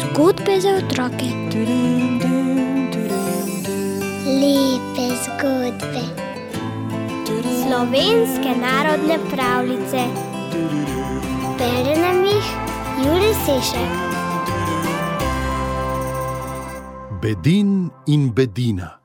Zgodbe za otroke. Lepe zgodbe. Slovenske narodne pravljice. Bere nam jih Juri Sešek. Bedin in Bedina.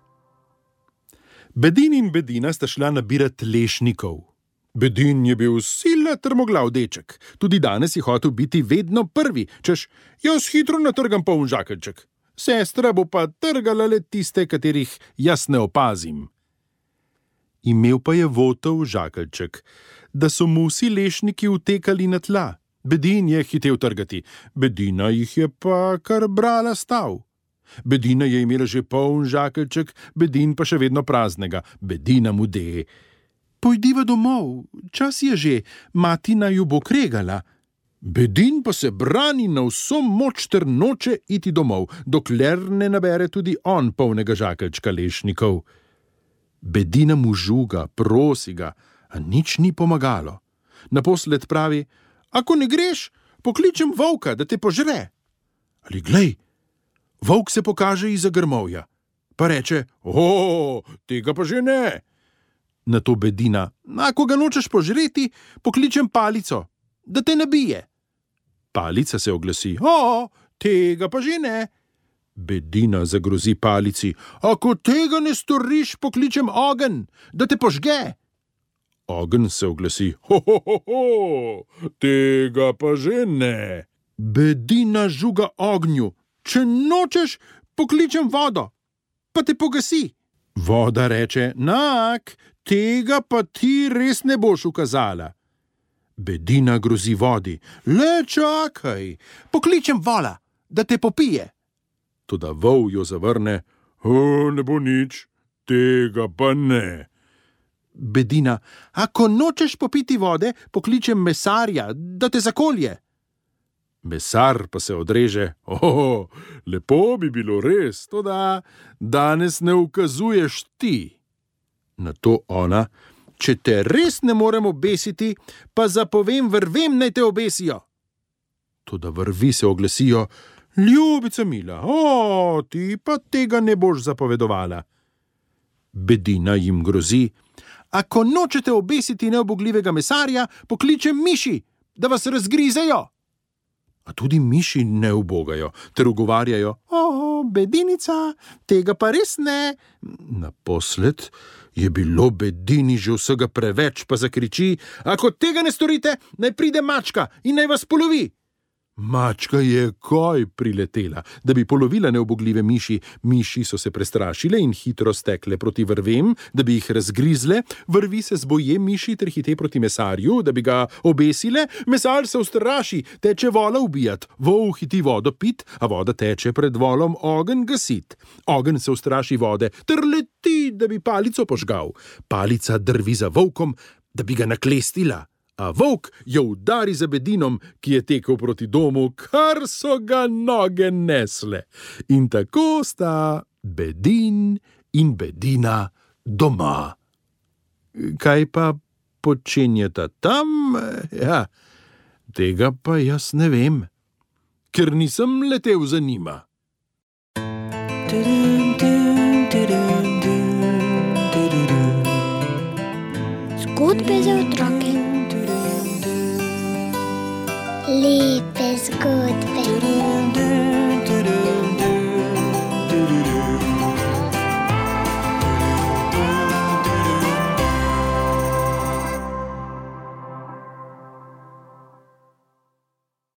Bedin in Bedina sta šla nabirati lešnikov. Bedin je bil sila trmoglav deček, tudi danes je hotel biti vedno prvi, češ jaz hitro natrgam poln žakelček. Sestra bo pa trgala le tiste, katerih jaz ne opazim. Imel pa je votov žakelček, da so mu vsi lešniki utekali na tla. Bedin je hitel trgati, Bedina jih je pa kar brala stav. Bedina je imela že poln žakelček, Bedin pa še vedno praznega, Bedina mu de. Pojdiva domov, čas je že, mati naj jo bo kregala. Bedin pa se brani na vso moč ter noče iti domov, dokler ne nabere tudi on polnega žakelčka lešnikov. Bedina mu žuga, prosi ga, a nič ni pomagalo. Naposled pravi: Ako ne greš, pokličem volka, da te požre. Ali glej, volk se pokaže iz grmovja, pa reče: O, tega pa že ne. Na to bedina: Ako ga nočeš požreti, pokličem palico, da te nabije. Palica se oglasi: O, tega pa že ne. Bedina zagrozi palici: Ako tega ne storiš, pokličem ogen, da te požge. Ogen se oglasi: Ho, ho, ho, ho, tega pa že ne. Bedina žuga ognju: Če nočeš, pokličem vodo, pa te pogasi. Voda reče: Nak, tega pa ti res ne boš ukazala. Bedina grozi vodi: Le čakaj, pokličem vola, da te popije. Toda vol jo zavrne: O, ne bo nič, tega pa ne. Bedina: Ako nočeš popiti vode, pokličem mesarja, da te zakolje. Mesar pa se odreže: O, lepo bi bilo res, to da danes ne ukazuješ ti. Na to ona: Če te res ne moremo besiti, pa zapovem vrvem naj te obesijo. Toda vrvi se oglasijo: Ljubica mila, o, ti pa tega ne boš zapovedovala. Bedina jim grozi: Ako nočete obesiti neobogljivega mesarja, pokličem miši, da vas razgrizejo. A tudi miši ne ubogajo, ter ugovarjajo: O, bedinica, tega pa res ne. Naposled je bilo bedini že vsega preveč, pa zakriči: Ako tega ne storite, naj pride mačka in naj vas polovi. Mačka je koj priletela, da bi polovila neobogljive miši. Miši so se prestrašile in hitro stekle proti vrvem, da bi jih razgrizle, vrvi se zboje miši ter hite proti mesarju, da bi ga obesile. Mesar se ustraši, teče vola ubijat, vol hiti vodo pit, a voda teče pred volom ogen gasit. Ogen se ustraši vode, ter leti, da bi palico požgal. Palica drvi za volkom, da bi ga naklestila a volk jo udari za bedinom, ki je tekel proti domu, kar so ga noge nesle. In tako sta bedin in bedina doma. Kaj pa počenjata tam? Ja, tega pa jaz ne vem, ker nisem letel za njima. Zgodbe za otroke. Lieb is gut,